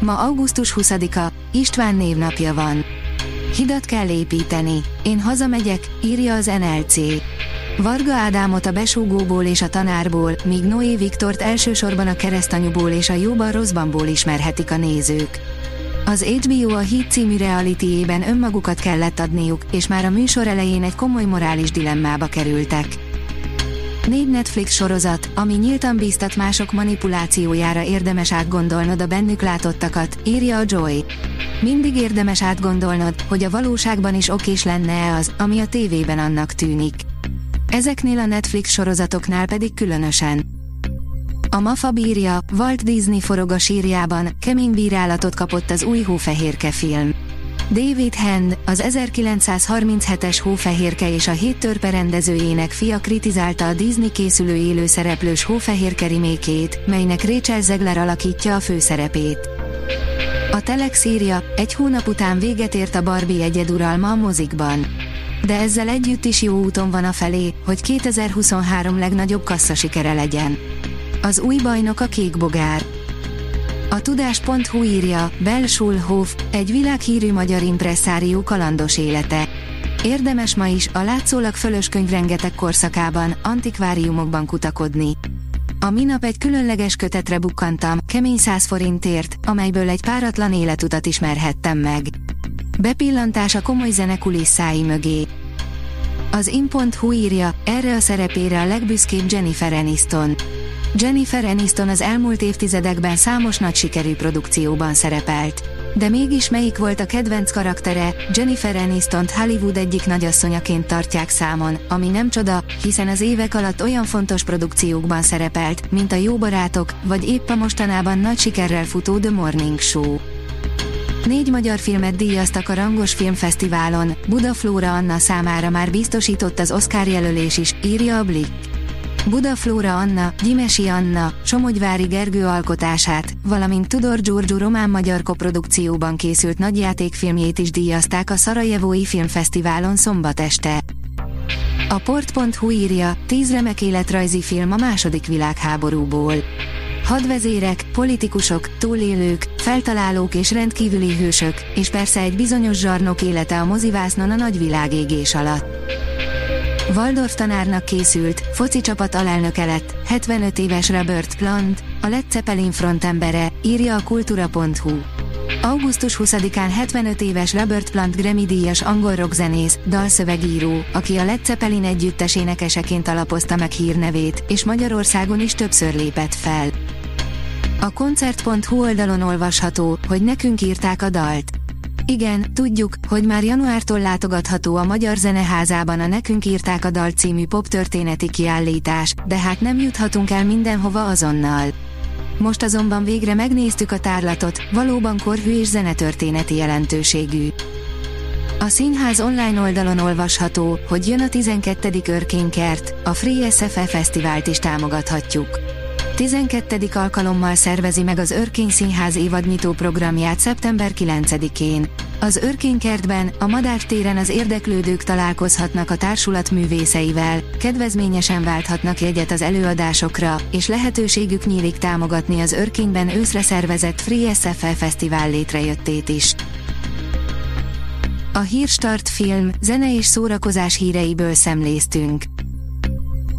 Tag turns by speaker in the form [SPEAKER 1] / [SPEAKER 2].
[SPEAKER 1] Ma augusztus 20-a, István névnapja van. Hidat kell építeni. Én hazamegyek, írja az NLC. Varga Ádámot a besúgóból és a tanárból, míg Noé Viktort elsősorban a keresztanyúból és a jóban rosszbanból ismerhetik a nézők. Az HBO a Hit című realityében önmagukat kellett adniuk, és már a műsor elején egy komoly morális dilemmába kerültek. Négy Netflix sorozat, ami nyíltan bíztat mások manipulációjára érdemes átgondolnod a bennük látottakat, írja a Joy. Mindig érdemes átgondolnod, hogy a valóságban is okés lenne-e az, ami a tévében annak tűnik. Ezeknél a Netflix sorozatoknál pedig különösen. A MAFA bírja, Walt Disney forog a sírjában, kemény bírálatot kapott az új hófehérke film. David Hand, az 1937-es Hófehérke és a Hét törpe rendezőjének fia kritizálta a Disney készülő élőszereplős Hófehérke remékét, melynek Rachel Zegler alakítja a főszerepét. A Telex írja, egy hónap után véget ért a Barbie egyeduralma a mozikban. De ezzel együtt is jó úton van a felé, hogy 2023 legnagyobb kasszasikere legyen. Az új bajnok a kék bogár. A tudás.hu írja, Bell Schulhof, egy világhírű magyar impresszárió kalandos élete. Érdemes ma is, a látszólag fölös könyv rengeteg korszakában, antikváriumokban kutakodni. A minap egy különleges kötetre bukkantam, kemény 100 forintért, amelyből egy páratlan életutat ismerhettem meg. Bepillantás a komoly zene kulisszái mögé. Az in.hu írja, erre a szerepére a legbüszkébb Jennifer Aniston. Jennifer Aniston az elmúlt évtizedekben számos nagy sikerű produkcióban szerepelt. De mégis melyik volt a kedvenc karaktere, Jennifer aniston Hollywood egyik nagyasszonyaként tartják számon, ami nem csoda, hiszen az évek alatt olyan fontos produkciókban szerepelt, mint a Jó Barátok, vagy épp a mostanában nagy sikerrel futó The Morning Show. Négy magyar filmet díjaztak a Rangos Filmfesztiválon, Budaflóra Anna számára már biztosított az Oscar jelölés is, írja a Blick. Budaflóra Anna, Gyimesi Anna, Somogyvári Gergő alkotását, valamint Tudor Giorgio román-magyar koprodukcióban készült nagyjátékfilmjét is díjazták a Szarajevói Filmfesztiválon szombat este. A port.hu írja, tíz remek életrajzi film a második világháborúból. Hadvezérek, politikusok, túlélők, feltalálók és rendkívüli hősök, és persze egy bizonyos zsarnok élete a mozivásznon a nagyvilág égés alatt. Waldorf tanárnak készült, foci csapat alelnöke lett, 75 éves Robert Plant, a Led Zeppelin frontembere, írja a kultúra.hu. Augusztus 20-án 75 éves Robert Plant Grammy-díjas angol rockzenész, dalszövegíró, aki a Led Zeppelin együttes énekeseként alapozta meg hírnevét, és Magyarországon is többször lépett fel. A koncert.hu oldalon olvasható, hogy nekünk írták a dalt. Igen, tudjuk, hogy már januártól látogatható a Magyar Zeneházában a Nekünk írták a dal című poptörténeti kiállítás, de hát nem juthatunk el mindenhova azonnal. Most azonban végre megnéztük a tárlatot, valóban korhű és zenetörténeti jelentőségű. A színház online oldalon olvasható, hogy jön a 12. Örkénykert, a Free SFF Fesztivált is támogathatjuk. 12. alkalommal szervezi meg az Örkény Színház évadnyitó programját szeptember 9-én. Az Örkénykertben, a Madár téren az érdeklődők találkozhatnak a társulat művészeivel, kedvezményesen válthatnak jegyet az előadásokra, és lehetőségük nyílik támogatni az Örkényben őszre szervezett Free SFL Fesztivál létrejöttét is. A Hírstart film, zene és szórakozás híreiből szemléztünk.